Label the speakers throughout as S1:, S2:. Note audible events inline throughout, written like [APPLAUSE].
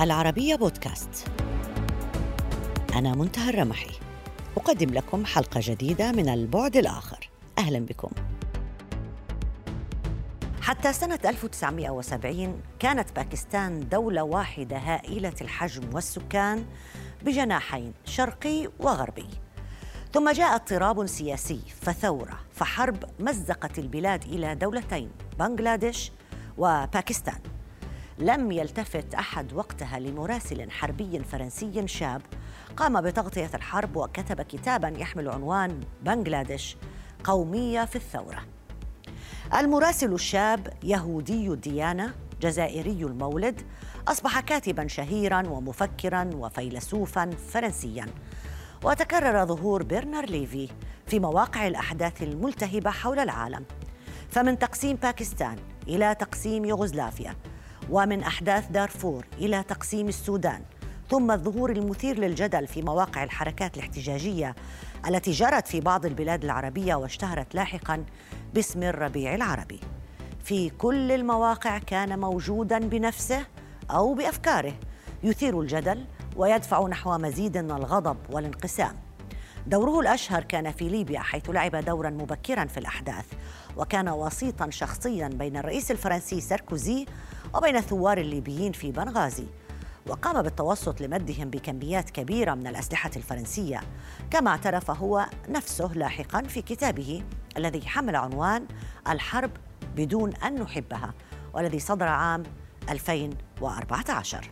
S1: العربية بودكاست. أنا منتهى الرمحي. أقدم لكم حلقة جديدة من البعد الآخر. أهلا بكم. حتى سنة 1970 كانت باكستان دولة واحدة هائلة الحجم والسكان بجناحين شرقي وغربي. ثم جاء اضطراب سياسي فثورة فحرب مزقت البلاد إلى دولتين بنغلاديش وباكستان. لم يلتفت أحد وقتها لمراسل حربي فرنسي شاب. قام بتغطية الحرب وكتب كتابا يحمل عنوان بنغلاديش قومية في الثورة. المراسل الشاب يهودي الديانه جزائري المولد أصبح كاتبا شهيرا ومفكرا وفيلسوفا فرنسيا. وتكرر ظهور برنر ليفي في مواقع الأحداث الملتهبة حول العالم. فمن تقسيم باكستان إلى تقسيم يوغوسلافيا ومن أحداث دارفور إلى تقسيم السودان ثم الظهور المثير للجدل في مواقع الحركات الاحتجاجية التي جرت في بعض البلاد العربية واشتهرت لاحقا باسم الربيع العربي. في كل المواقع كان موجودا بنفسه أو بأفكاره يثير الجدل ويدفع نحو مزيد من الغضب والانقسام. دوره الأشهر كان في ليبيا حيث لعب دورا مبكرا في الأحداث وكان وسيطا شخصيا بين الرئيس الفرنسي ساركوزي وبين الثوار الليبيين في بنغازي وقام بالتوسط لمدهم بكميات كبيرة من الأسلحة الفرنسية كما اعترف هو نفسه لاحقا في كتابه الذي حمل عنوان الحرب بدون أن نحبها والذي صدر عام 2014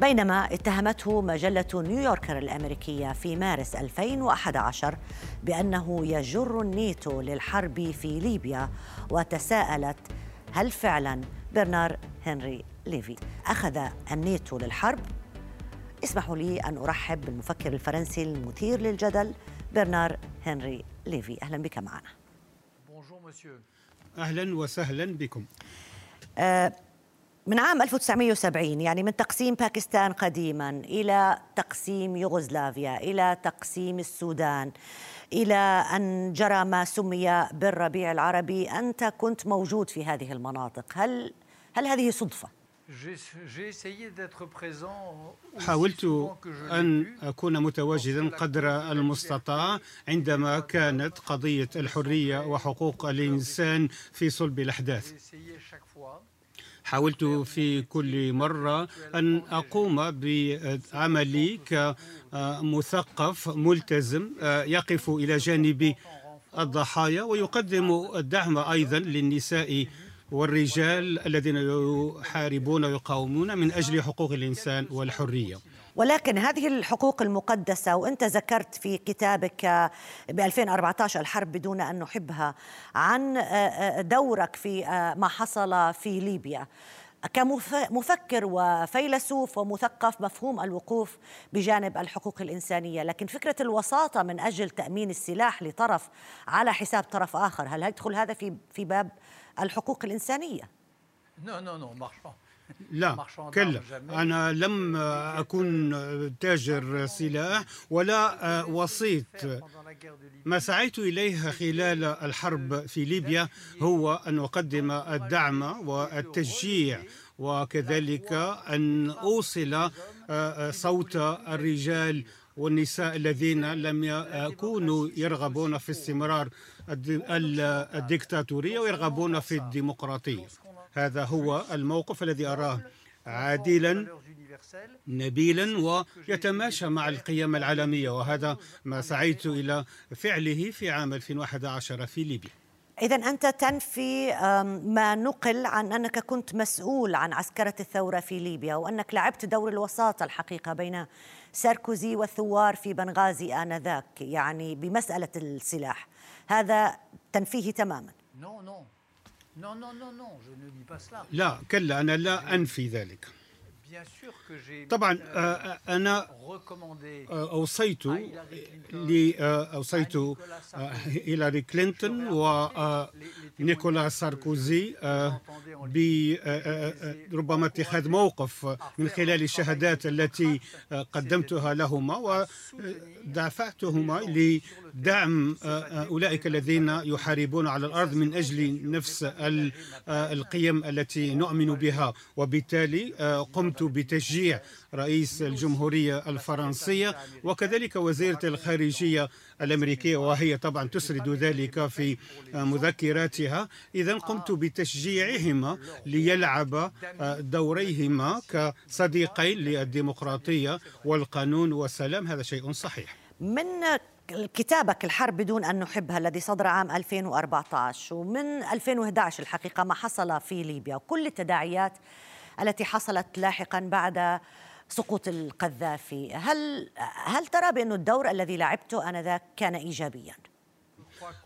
S1: بينما اتهمته مجلة نيويوركر الأمريكية في مارس 2011 بأنه يجر الناتو للحرب في ليبيا وتساءلت هل فعلا برنار هنري ليفي أخذ الناتو للحرب؟ اسمحوا لي أن أرحب بالمفكر الفرنسي المثير للجدل برنار هنري ليفي. أهلا بك معنا.
S2: أهلا وسهلا بكم.
S1: أه من عام 1970 يعني من تقسيم باكستان قديما إلى تقسيم يوغوسلافيا إلى تقسيم السودان إلى أن جرى ما سمي بالربيع العربي أنت كنت موجود في هذه المناطق. هل هل هذه صدفة؟
S2: حاولت أن أكون متواجدا قدر المستطاع عندما كانت قضية الحرية وحقوق الإنسان في صلب الأحداث. حاولت في كل مرة أن أقوم بعملي كمثقف ملتزم يقف إلى جانب الضحايا ويقدم الدعم أيضا للنساء والرجال الذين يحاربون ويقاومون من أجل حقوق الإنسان والحرية.
S1: ولكن هذه الحقوق المقدسة وأنت ذكرت في كتابك ب 2014 الحرب بدون أن نحبها عن دورك في ما حصل في ليبيا. كمفكر وفيلسوف ومثقف مفهوم الوقوف بجانب الحقوق الإنسانية. لكن فكرة الوساطة من أجل تأمين السلاح لطرف على حساب طرف آخر هل يدخل هذا في في باب الحقوق الإنسانية؟
S2: non non non لا [LAUGHS] كلا أنا لم أكون تاجر سلاح ولا وسيط. ما سعيت إليه خلال الحرب في ليبيا هو أن أقدم الدعم والتشجيع وكذلك أن أوصل صوت الرجال والنساء الذين لم يكونوا يرغبون في استمرار الديكتاتورية ويرغبون في الديمقراطية. هذا هو الموقف الذي أراه عادلا نبيلا ويتماشى مع القيم العالمية وهذا ما سعيت إلى فعله في عام 2011 في ليبيا.
S1: إذا أنت تنفي ما نقل عن أنك كنت مسؤول عن عسكرة الثورة في ليبيا وأنك لعبت دور الوساطة الحقيقة بين ساركوزي والثوار في بنغازي آنذاك يعني بمسألة السلاح. هذا تنفيه تماما.
S2: لا كلا أنا لا أنفي ذلك. طبعا أنا أوصيت أوصيت هيلاري كلينتون ونيكولا ساركوزي بربما اتخاذ موقف من خلال الشهادات التي قدمتها لهما ودفعتهما لدعم أولئك الذين يحاربون على الأرض من أجل نفس القيم التي نؤمن بها. وبالتالي قمت بتشجيع رئيس الجمهورية الفرنسية وكذلك وزيرة الخارجية الأمريكية وهي طبعا تسرد ذلك في مذكراتها. إذا قمت بتشجيعهما ليلعب دوريهما كصديقين للديمقراطية والقانون والسلام. هذا شيء صحيح.
S1: من كتابك الحرب بدون أن نحبها الذي صدر عام 2014 ومن 2011 الحقيقة ما حصل في ليبيا وكل التداعيات التي حصلت لاحقا بعد سقوط القذافي. هل هل ترى بأن الدور الذي لعبته آنذاك كان إيجابيا؟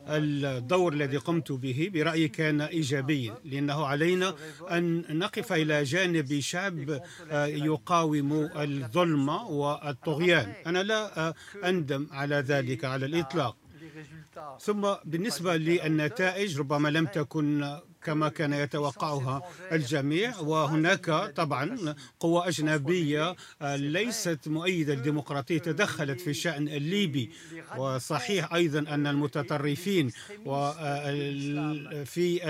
S2: الدور الذي قمت به برأيي كان إيجابيا لأنه علينا أن نقف إلى جانب شعب يقاوم الظلم والطغيان. أنا لا أندم على ذلك على الإطلاق. ثم بالنسبة للنتائج ربما لم تكن كما كان يتوقعها الجميع وهناك طبعا قوى أجنبية ليست مؤيدة للديمقراطية تدخلت في الشأن الليبي. وصحيح أيضا أن المتطرفين في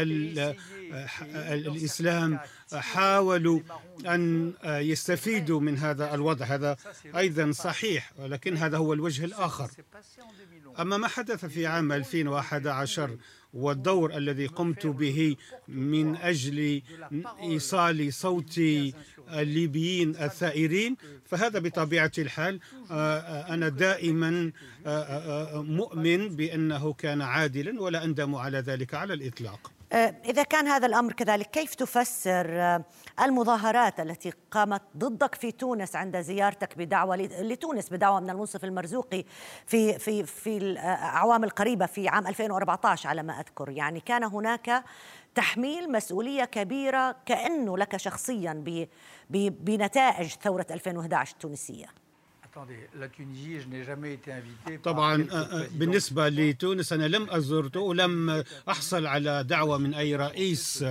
S2: الإسلام حاولوا أن يستفيدوا من هذا الوضع. هذا أيضا صحيح ولكن هذا هو الوجه الآخر. أما ما حدث في عام 2011 والدور الذي قمت به من أجل إيصال صوت الليبيين الثائرين فهذا بطبيعة الحال أنا دائما مؤمن بأنه كان عادلا ولا أندم على ذلك على الإطلاق.
S1: آه، إذا كان هذا الأمر كذلك كيف تفسر آه، المظاهرات التي قامت ضدك في تونس عند زيارتك بدعوة لتونس بدعوة من المنصف المرزوقي في في في الأعوام القريبة في عام 2014 على ما أذكر؟ يعني كان هناك تحميل مسؤولية كبيرة كأنه لك شخصيا بنتائج ثورة 2011 التونسية.
S2: طبعا آه، آه، بالنسبة لتونس أنا لم أزرته ولم أحصل على دعوة من أي رئيس.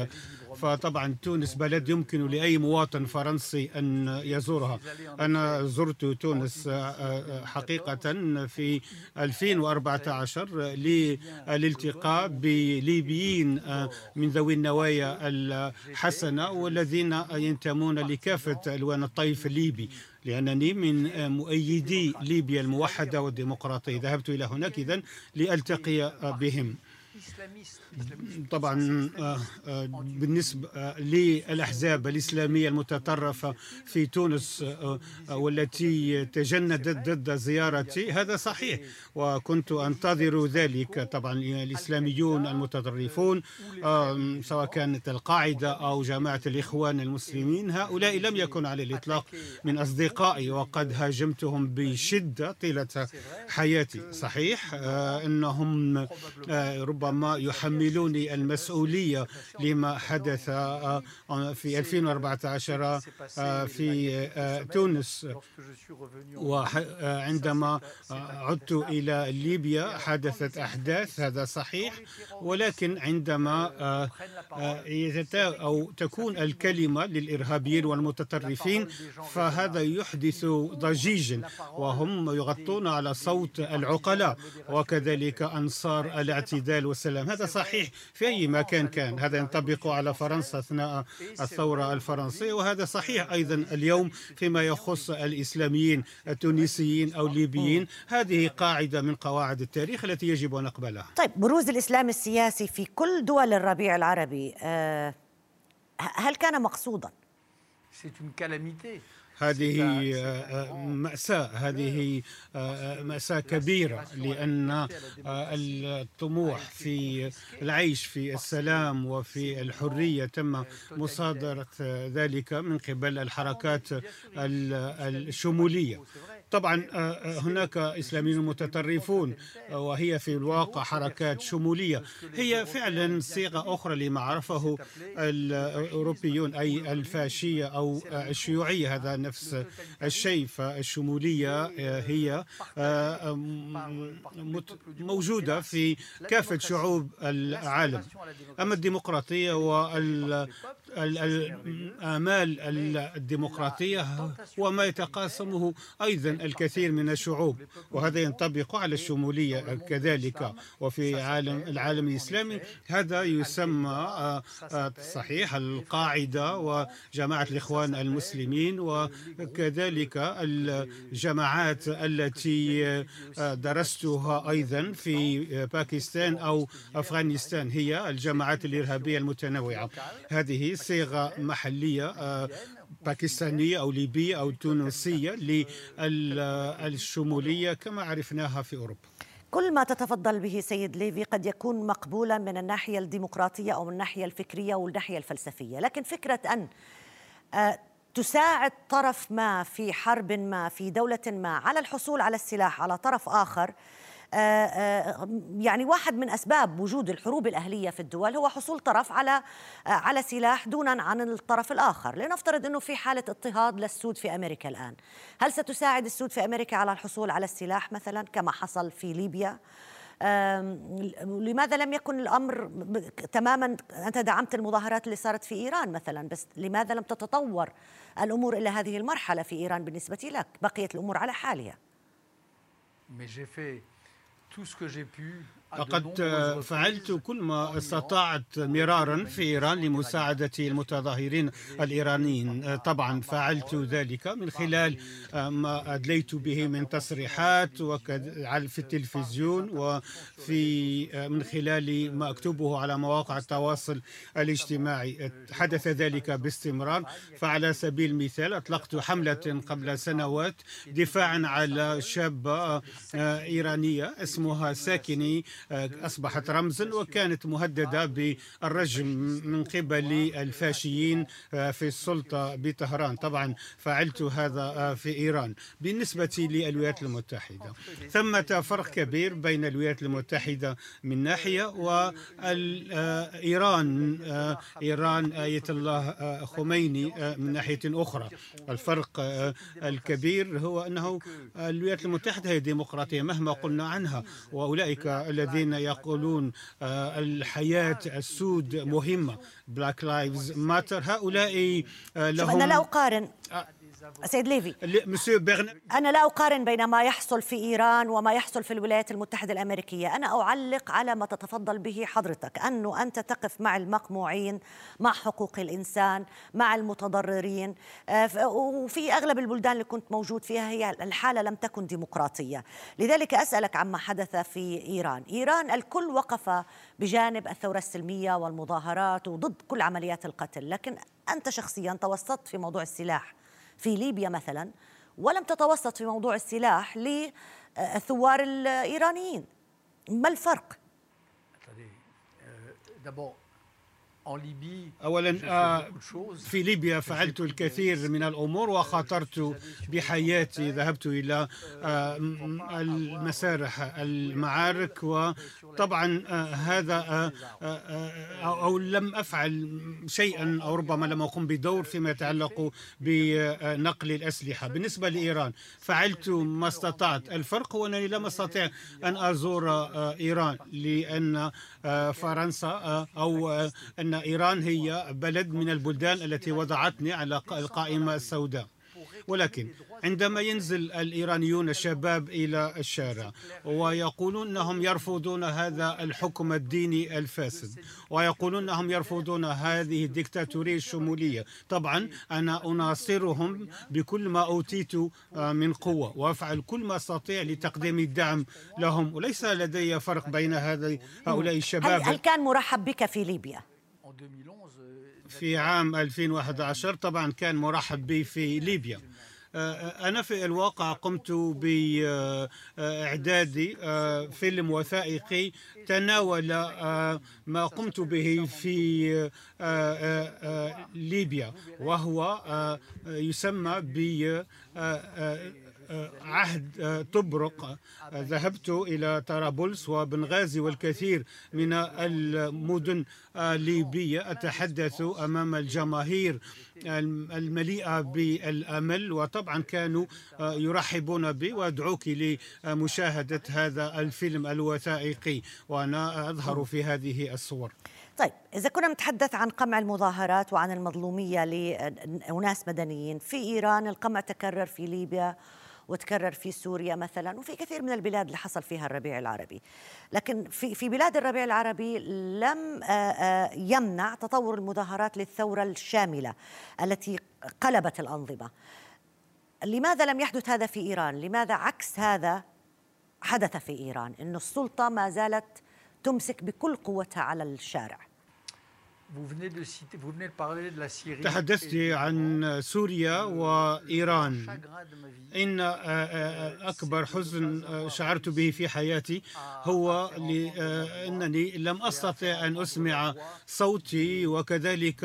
S2: فطبعا تونس بلد يمكن لأي مواطن فرنسي أن يزورها. أنا زرت تونس آه، حقيقة في 2014 للالتقاء بليبيين من ذوي النوايا الحسنة والذين ينتمون لكافة ألوان الطيف الليبي. لأنني من مؤيدي ليبيا الموحدة والديمقراطية. ذهبت إلى هناك إذن لألتقي بهم. طبعا آه، آه، بالنسبة آه، للأحزاب الإسلامية المتطرفة في تونس والتي تجندت ضد زيارتي. هذا صحيح وكنت أنتظر ذلك. طبعا الإسلاميون المتطرفون سواء كانت القاعدة أو جماعة الإخوان المسلمين هؤلاء لم يكن على الإطلاق من أصدقائي وقد هاجمتهم بشدة طيلة حياتي. صحيح أنهم ربما يحملوني المسؤولية لما حدث في 2014 في تونس. وعندما عدت إلى ليبيا حدثت أحداث هذا صحيح. ولكن عندما آه، آه، أو تكون الكلمة للإرهابيين والمتطرفين فهذا يحدث ضجيجا وهم يغطون على صوت العقلاء. وكذلك أنصار الاعتدال والسلام هذا صحيح في أي مكان كان. هذا ينطبق على فرنسا أثناء الثورة الفرنسية. وهذا صحيح أيضا اليوم فيما يخص الإسلاميين التونسيين أو الليبيين. هذه قاعدة من قواعد التاريخ التي يجب أن نقبلها.
S1: طيب بروز الإسلام السياسي في كل دول الربيع العربي آه، هل كان مقصودا؟
S2: هذه آه، آه، مأساة. هذه مأساة كبيرة لأن الطموح في العيش في السلام وفي الحرية. تم مصادرة ذلك من قبل الحركات الشمولية. طبعا هناك إسلاميون متطرفون وهي في الواقع حركات شمولية. هي فعلا صيغة أخرى لما عرفه الأوروبيون أي الفاشية أو الشيوعية هذا نفس الشيء. فالشمولية هي موجودة في كافة شعوب العالم. أما الديمقراطية والآمال الديمقراطية هو ما يتقاسمه أيضا الكثير من الشعوب وهذا ينطبق على الشمولية كذلك. وفي عالم العالم الإسلامي هذا يسمى آه، آه، صحيح القاعدة وجماعة الإخوان المسلمين وكذلك الجماعات التي آه، درستها أيضا في باكستان أو أفغانستان هي الجماعات الإرهابية المتنوعة. هذه صيغة محلية باكستانية أو ليبية أو تونسية للشمولية كما عرفناها في أوروبا.
S1: كل ما تتفضل به سيد ليفي قد يكون مقبولا من الناحية الديمقراطية أو من الناحية الفكرية والناحية الفلسفية. لكن فكرة أن آه، تساعد طرف ما في حرب ما في دولة ما على الحصول على السلاح على طرف آخر آه، آه، يعني واحد من أسباب وجود الحروب الأهلية في الدول هو حصول طرف على آه، على سلاح دونا عن الطرف الآخر، لنفترض إنه في حالة اضطهاد للسود في أمريكا الآن، هل ستساعد السود في أمريكا على الحصول على السلاح مثلا كما حصل في ليبيا؟ لماذا لم يكن الأمر تماما أنت دعمت المظاهرات اللي صارت في إيران مثلا بس لماذا لم تتطور الأمور إلى هذه المرحلة في إيران بالنسبة لك؟ بقيت الأمور على حالها.
S2: tout ce que j'ai pu لقد فعلت كل ما استطعت مرارا في إيران لمساعدة المتظاهرين الإيرانيين. طبعا فعلت ذلك من خلال ما أدليت به من تصريحات في التلفزيون وفي من خلال ما أكتبه على مواقع التواصل الاجتماعي. حدث ذلك باستمرار. فعلى سبيل المثال أطلقت حملة قبل سنوات دفاعا على شابة إيرانية اسمها ساكني أصبحت رمزا وكانت مهددة بالرجم من قبل الفاشيين آه، في السلطة بطهران. طبعا فعلت هذا آه، في إيران بالنسبة للولايات المتحدة. ثمة فرق كبير بين الولايات المتحدة من ناحية وإيران آه، إيران آية الله خميني من ناحية أخرى. الفرق الكبير هو أنه الولايات المتحدة هي ديمقراطية مهما قلنا عنها وأولئك الذين الذين يقولون آه، الحياة السود مهمة. Black Lives Matter هؤلاء
S1: آه، لهم أنا لا أقارن. آه، سيد ليفي. أنا لا أقارن بين ما يحصل في إيران وما يحصل في الولايات المتحدة الأمريكية. أنا أعلق على ما تتفضل به حضرتك أنه أنت تقف مع المقموعين مع حقوق الإنسان مع المتضررين. آه، وفي أغلب البلدان اللي كنت موجود فيها هي الحالة لم تكن ديمقراطية. لذلك أسألك عما حدث في إيران. إيران الكل وقف بجانب الثورة السلمية والمظاهرات وضد كل عمليات القتل. لكن أنت شخصيا توسطت في موضوع السلاح. في ليبيا مثلا ولم تتوسط في موضوع السلاح للثوار الإيرانيين ما الفرق؟
S2: أولا آه، في ليبيا فعلت الكثير من الأمور وخاطرت بحياتي. ذهبت إلى آه، المسارح المعارك وطبعا آه، هذا أو لم أفعل شيئا أو ربما لم أقم بدور فيما يتعلق بنقل الأسلحة. بالنسبة لإيران فعلت ما استطعت. الفرق هو أنني لم أستطع أن أزور إيران لأن فرنسا أو أن أن إيران هي بلد من البلدان التي وضعتني على القائمة السوداء ولكن عندما ينزل الإيرانيون الشباب إلى الشارع ويقولون أنهم يرفضون هذا الحكم الديني الفاسد ويقولون أنهم يرفضون هذه الدكتاتورية الشمولية طبعا أنا أناصرهم بكل ما أوتيت آه، من قوة وأفعل كل ما أستطيع لتقديم الدعم لهم وليس لدي فرق بين هؤلاء الشباب
S1: هل كان مرحب بك في ليبيا؟
S2: في عام 2011 طبعا كان مرحب بي في ليبيا. آه، أنا في الواقع قمت بإعداد آه، فيلم وثائقي تناول ما قمت به في ليبيا وهو يسمى عهد طبرق ذهبت إلى طرابلس وبنغازي والكثير من المدن الليبية أتحدث أمام الجماهير المليئة بالأمل وطبعا كانوا يرحبون بي وأدعوك لمشاهدة هذا الفيلم الوثائقي وأنا أظهر في هذه الصور.
S1: طيب إذا كنا نتحدث عن قمع المظاهرات وعن المظلومية لأناس مدنيين في إيران القمع تكرر في ليبيا وتكرر في سوريا مثلا وفي كثير من البلاد اللي حصل فيها الربيع العربي. لكن في في بلاد الربيع العربي لم يمنع تطور المظاهرات للثورة الشاملة التي قلبت الأنظمة. لماذا لم يحدث هذا في إيران؟ لماذا عكس هذا حدث في إيران؟ انه السلطة ما زالت تمسك بكل قوتها على الشارع.
S2: تحدثت عن سوريا وإيران. إن أكبر حزن شعرت به في حياتي هو أنني لم أستطع أن أسمع صوتي وكذلك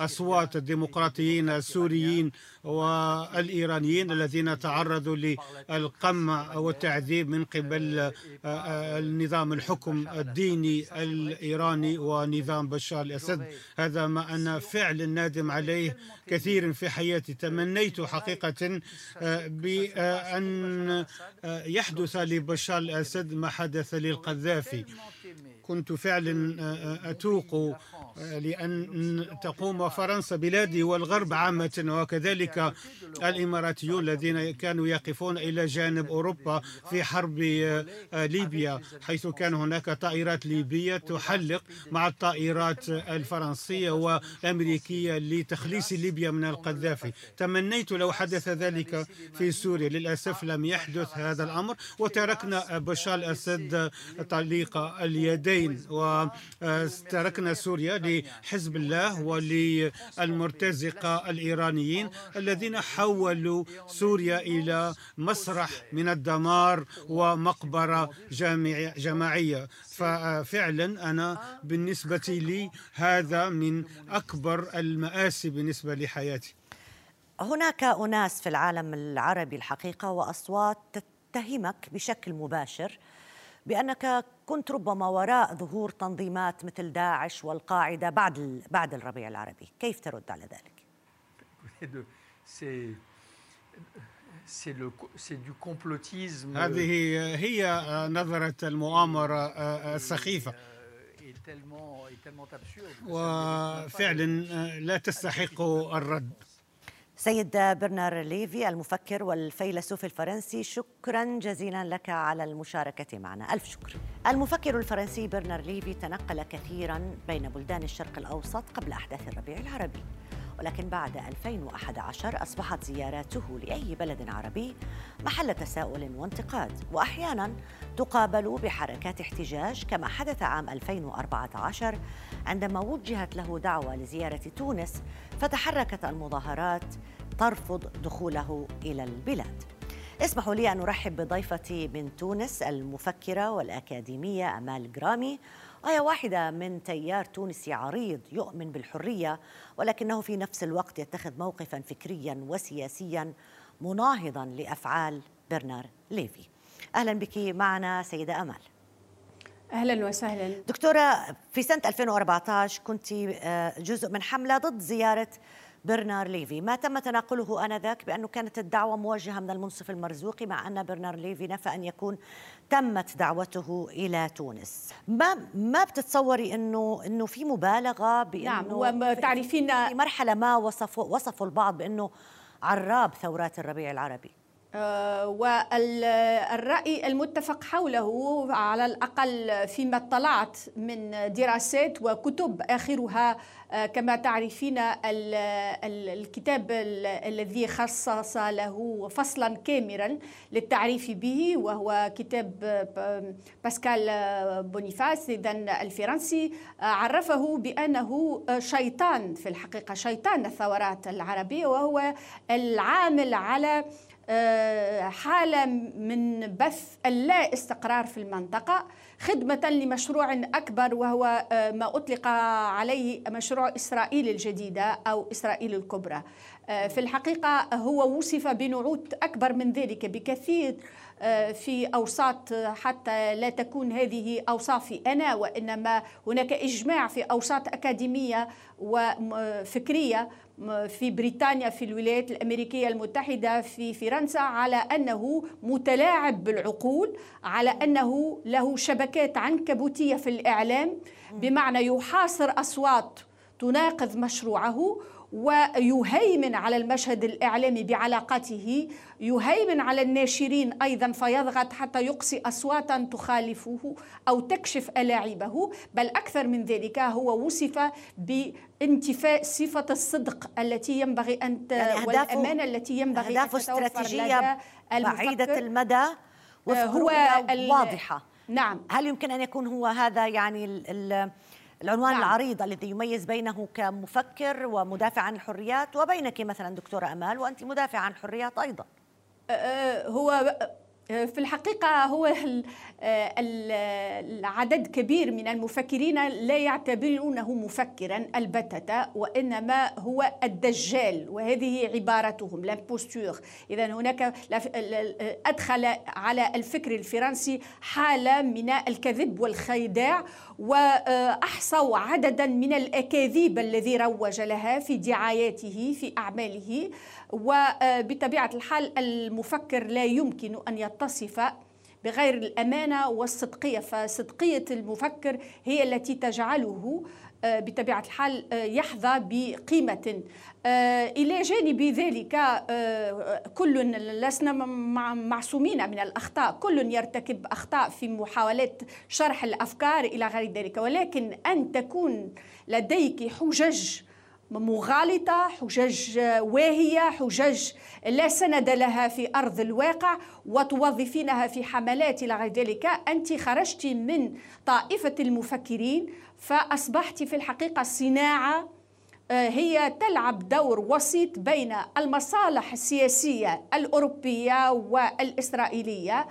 S2: أصوات الديمقراطيين السوريين والإيرانيين الذين تعرضوا للقمع والتعذيب من قبل النظام الحكم الديني الإيراني ونظام بشار الأسد هذا ما أنا فعل نادم عليه كثير في حياتي. تمنيت حقيقة بأن يحدث لبشار الأسد ما حدث للقذافي. كنت فعلا أتوق لأن تقوم فرنسا بلادي والغرب عامة وكذلك الإماراتيون الذين كانوا يقفون إلى جانب أوروبا في حرب ليبيا حيث كان هناك طائرات ليبية تحلق مع الطائرات الفرنسية والأمريكية لتخليص ليبيا من القذافي. تمنيت لو حدث ذلك في سوريا. للأسف لم يحدث هذا الأمر وتركنا بشار الأسد طليق اليدين. وتركنا سوريا لحزب الله وللمرتزقة الإيرانيين الذين حولوا سوريا إلى مسرح من الدمار ومقبرة جماعية. ففعلا أنا بالنسبة لي هذا من أكبر المآسي بالنسبة لحياتي.
S1: هناك أناس في العالم العربي الحقيقة وأصوات تتهمك بشكل مباشر. بأنك كنت ربما وراء ظهور تنظيمات مثل داعش والقاعدة بعد بعد الربيع العربي، كيف ترد على ذلك؟ [LAUGHS]
S2: هذه هي نظرة المؤامرة السخيفة. وفعلا لا تستحق الرد.
S1: سيد برنار ليفي المفكر والفيلسوف الفرنسي شكرا جزيلا لك على المشاركة معنا. ألف شكر. المفكر الفرنسي برنار ليفي تنقل كثيرا بين بلدان الشرق الأوسط قبل أحداث الربيع العربي. ولكن بعد 2011 أصبحت زياراته لأي بلد عربي محل تساؤل وانتقاد وأحيانا تقابل بحركات احتجاج كما حدث عام 2014 عندما وجهت له دعوة لزيارة تونس فتحركت المظاهرات ترفض دخوله إلى البلاد. اسمحوا لي أن أرحب بضيفتي من تونس المفكرة والأكاديمية أمال جرامي وهي واحدة من تيار تونسي عريض يؤمن بالحرية ولكنه في نفس الوقت يتخذ موقفا فكريا وسياسيا مناهضا لأفعال برنار ليفي. أهلا بك معنا سيدة أمال.
S3: أهلا وسهلا.
S1: دكتورة في سنة 2014 كنت جزء من حملة ضد زيارة برنار ليفي. ما تم تناقله آنذاك بأنه كانت الدعوة موجهة من المنصف المرزوقي مع أن برنار ليفي نفى أن يكون تمت دعوته إلى تونس. ما ما بتتصوري أنه أنه في مبالغة
S3: بأنه نعم وتعرفين
S1: في مرحلة ما وصفوا وصفوا البعض بأنه عراب ثورات الربيع العربي؟
S3: والرأي المتفق حوله على الأقل فيما اطلعت من دراسات وكتب آخرها كما تعرفين الكتاب الذي خصص له فصلا كاملا للتعريف به وهو كتاب باسكال بونيفاس إذا الفرنسي. عرفه بأنه شيطان في الحقيقة شيطان الثورات العربية وهو العامل على حالة من بث اللا استقرار في المنطقة خدمة لمشروع أكبر وهو ما أطلق عليه مشروع إسرائيل الجديدة أو إسرائيل الكبرى. في الحقيقة هو وصف بنعوت أكبر من ذلك بكثير في أوساط حتى لا تكون هذه أوصافي أنا وإنما هناك إجماع في أوساط أكاديمية وفكرية في بريطانيا في الولايات الأمريكية المتحدة في فرنسا على أنه متلاعب بالعقول على أنه له شبكات عنكبوتية في الإعلام. بمعنى يحاصر أصوات تناقض مشروعه ويهيمن على المشهد الإعلامي بعلاقاته يهيمن على الناشرين أيضا فيضغط حتى يقصي اصواتا تخالفه أو تكشف ألاعيبه. بل أكثر من ذلك هو وصف بانتفاء صفة الصدق التي ينبغي أن
S1: يعني
S3: والأمانة التي ينبغي
S1: أن استراتيجية بعيدة المدى هو واضحة.
S3: نعم.
S1: هل يمكن أن يكون هو هذا يعني ال العنوان نعم. العريض الذي يميز بينه كمفكر ومدافع عن الحريات وبينك مثلا دكتورة أمال وأنت مدافع عن الحريات أيضا
S3: هو في الحقيقة هو العدد كبير من المفكرين لا يعتبرونه مفكرا البتة وإنما هو الدجال وهذه عبارتهم لامبوستور إذا هناك أدخل على الفكر الفرنسي حالة من الكذب والخيداع وأحصوا عددا من الأكاذيب الذي روج لها في دعاياته في أعماله. وبطبيعة الحال المفكر لا يمكن أن يتصف بغير الأمانة والصدقية فصدقية المفكر هي التي تجعله آه، بطبيعة الحال آه، يحظى بقيمة. آه، إلى جانب ذلك كل لسنا معصومين من الأخطاء كل يرتكب أخطاء في محاولات شرح الأفكار إلى غير ذلك. ولكن أن تكون لديك حجج مغالطة حجج واهية حجج لا سند لها في أرض الواقع وتوظفينها في حملات إلى غير ذلك. أنت خرجت من طائفة المفكرين فأصبحت في الحقيقة صناعة آه، هي تلعب دور وسيط بين المصالح السياسية الأوروبية والإسرائيلية.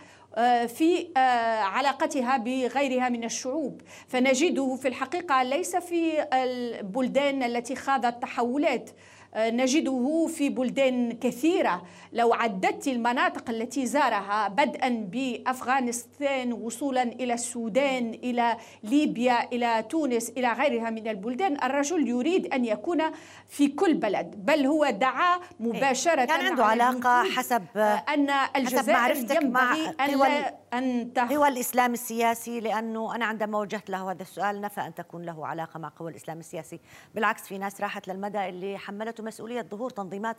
S3: في آه، علاقتها بغيرها من الشعوب. فنجده في الحقيقة ليس في البلدان التي خاضت تحولات. نجده في بلدان كثيرة. لو عددت المناطق التي زارها بدءا بأفغانستان وصولا إلى السودان إلى ليبيا إلى تونس إلى غيرها من البلدان الرجل يريد أن يكون في كل بلد بل هو دعا مباشرة
S1: كان عنده علاقة حسب
S3: أن الجزائر ينبغي مع أن
S1: أن قوى الإسلام السياسي لأنه أنا عندما وجهت له هذا السؤال نفى أن تكون له علاقة مع قوى الإسلام السياسي. بالعكس في ناس راحت للمدى اللي حملته مسؤولية ظهور تنظيمات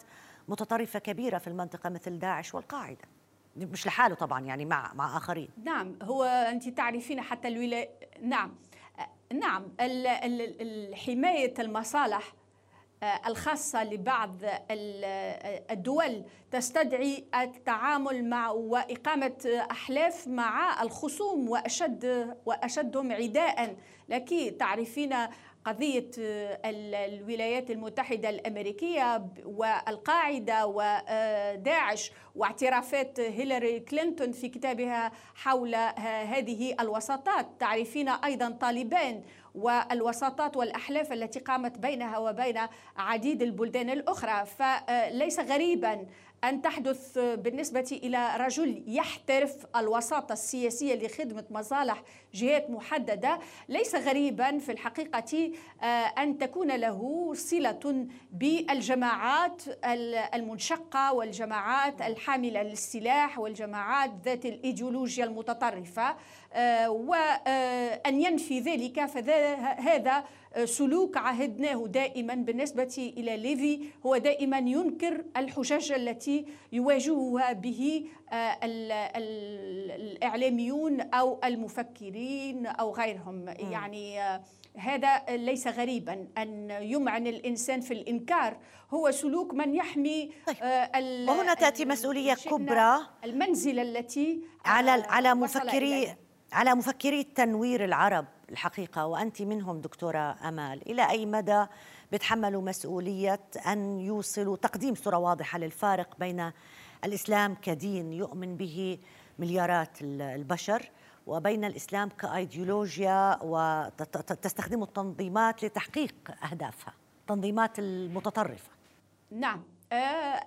S1: متطرفة كبيرة في المنطقة مثل داعش والقاعدة. مش لحاله طبعا يعني مع مع آخرين.
S3: نعم هو أنت تعرفين حتى الولاية نعم. نعم حماية المصالح آه، الخاصة لبعض الدول تستدعي التعامل مع وإقامة أحلاف مع الخصوم وأشد وأشدهم عداء. لكن تعرفين قضية الولايات المتحدة الأمريكية والقاعدة وداعش واعترافات هيلاري كلينتون في كتابها حول هذه الوساطات. تعرفين أيضا طالبان والوساطات والأحلاف التي قامت بينها وبين عديد البلدان الأخرى. فليس غريبا أن تحدث بالنسبة إلى رجل يحترف الوساطة السياسية لخدمة مصالح جهات محددة ليس غريبا في الحقيقة آه، أن تكون له صلة بالجماعات المنشقة والجماعات الحاملة للسلاح والجماعات ذات الإيديولوجيا المتطرفة آه، وأن ينفي ذلك فهذا سلوك عهدناه دائما بالنسبة إلى ليفي هو دائما ينكر الحجج التي يواجهها به آه، الإعلاميون أو المفكرين أو غيرهم. يعني آه، هذا ليس غريبا أن يمعن الإنسان في الإنكار. هو سلوك من يحمي
S1: طيب. آه، وهنا تأتي مسؤولية كبرى.
S3: المنزلة التي
S1: على على مفكري على مفكري التنوير العرب. الحقيقة وأنت منهم دكتورة أمال. إلى أي مدى بتحملوا مسؤولية أن يوصلوا تقديم صورة واضحة للفارق بين الإسلام كدين يؤمن به مليارات البشر وبين الإسلام كأيديولوجيا وتستخدم التنظيمات لتحقيق أهدافها تنظيمات المتطرفة.
S3: نعم. آه،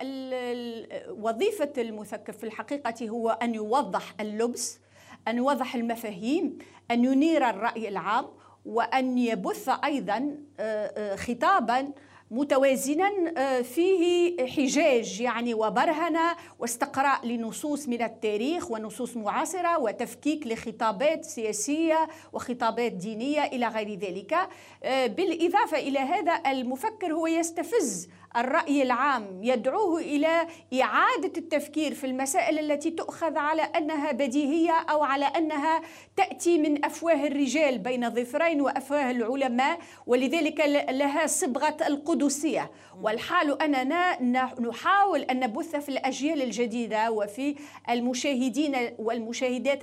S3: وظيفة المثقف في الحقيقة هو أن يوضح اللبس أن يوضح المفاهيم أن ينير الرأي العام وأن يبث أيضا آه، خطابا متوازنا آه، فيه حجاج يعني وبرهنة واستقراء لنصوص من التاريخ ونصوص معاصرة وتفكيك لخطابات سياسية وخطابات دينية إلى غير ذلك. آه، بالإضافة إلى هذا المفكر هو يستفز الرأي العام يدعوه إلى إعادة التفكير في المسائل التي تؤخذ على أنها بديهية أو على أنها تأتي من أفواه الرجال بين ظفرين وأفواه العلماء ولذلك لها صبغة القدسية. والحال أننا نحاول أن نبث في الأجيال الجديدة وفي المشاهدين والمشاهدات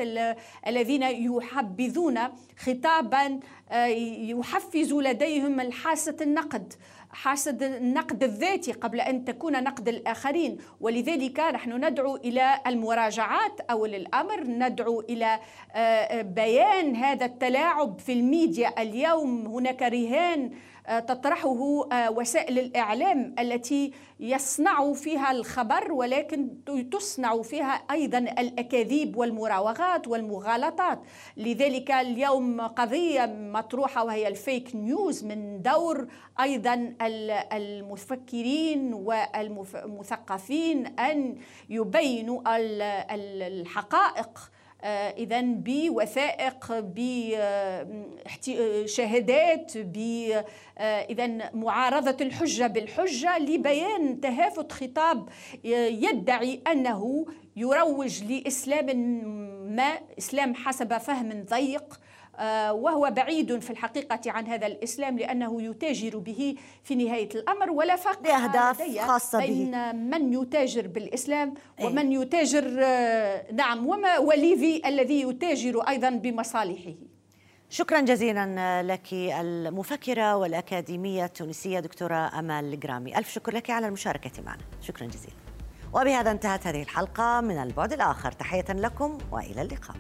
S3: الذين يحبذون خطابا آه، يحفز لديهم الحاسة النقد. حاسد النقد الذاتي قبل أن تكون نقد الآخرين. ولذلك نحن ندعو إلى المراجعات اول الامر ندعو إلى آه، آه، بيان هذا التلاعب في الميديا اليوم. هناك رهان تطرحه وسائل الإعلام التي يصنع فيها الخبر ولكن تصنع فيها أيضا الأكاذيب والمراوغات والمغالطات. لذلك اليوم قضية مطروحة وهي الفيك نيوز من دور أيضا المفكرين والمثقفين أن يبينوا الحقائق آه، اذا بوثائق بشهادات ب آه، اذا معارضة الحجة بالحجة لبيان تهافت خطاب يدعي أنه يروج لإسلام ما إسلام حسب فهم ضيق آه، وهو بعيد في الحقيقة عن هذا الإسلام لأنه يتاجر به في نهاية الأمر ولا فرق
S1: لأهداف خاصة
S3: بين به. من يتاجر بالإسلام إيه. ومن يتاجر آه، نعم وما وليفي الذي يتاجر أيضا بمصالحه.
S1: شكرا جزيلا لك المفكرة والأكاديمية التونسية دكتورة أمال الجرامي ألف شكر لك على المشاركة معنا. شكرا جزيلا. وبهذا انتهت هذه الحلقة من البعد الآخر. تحية لكم وإلى اللقاء.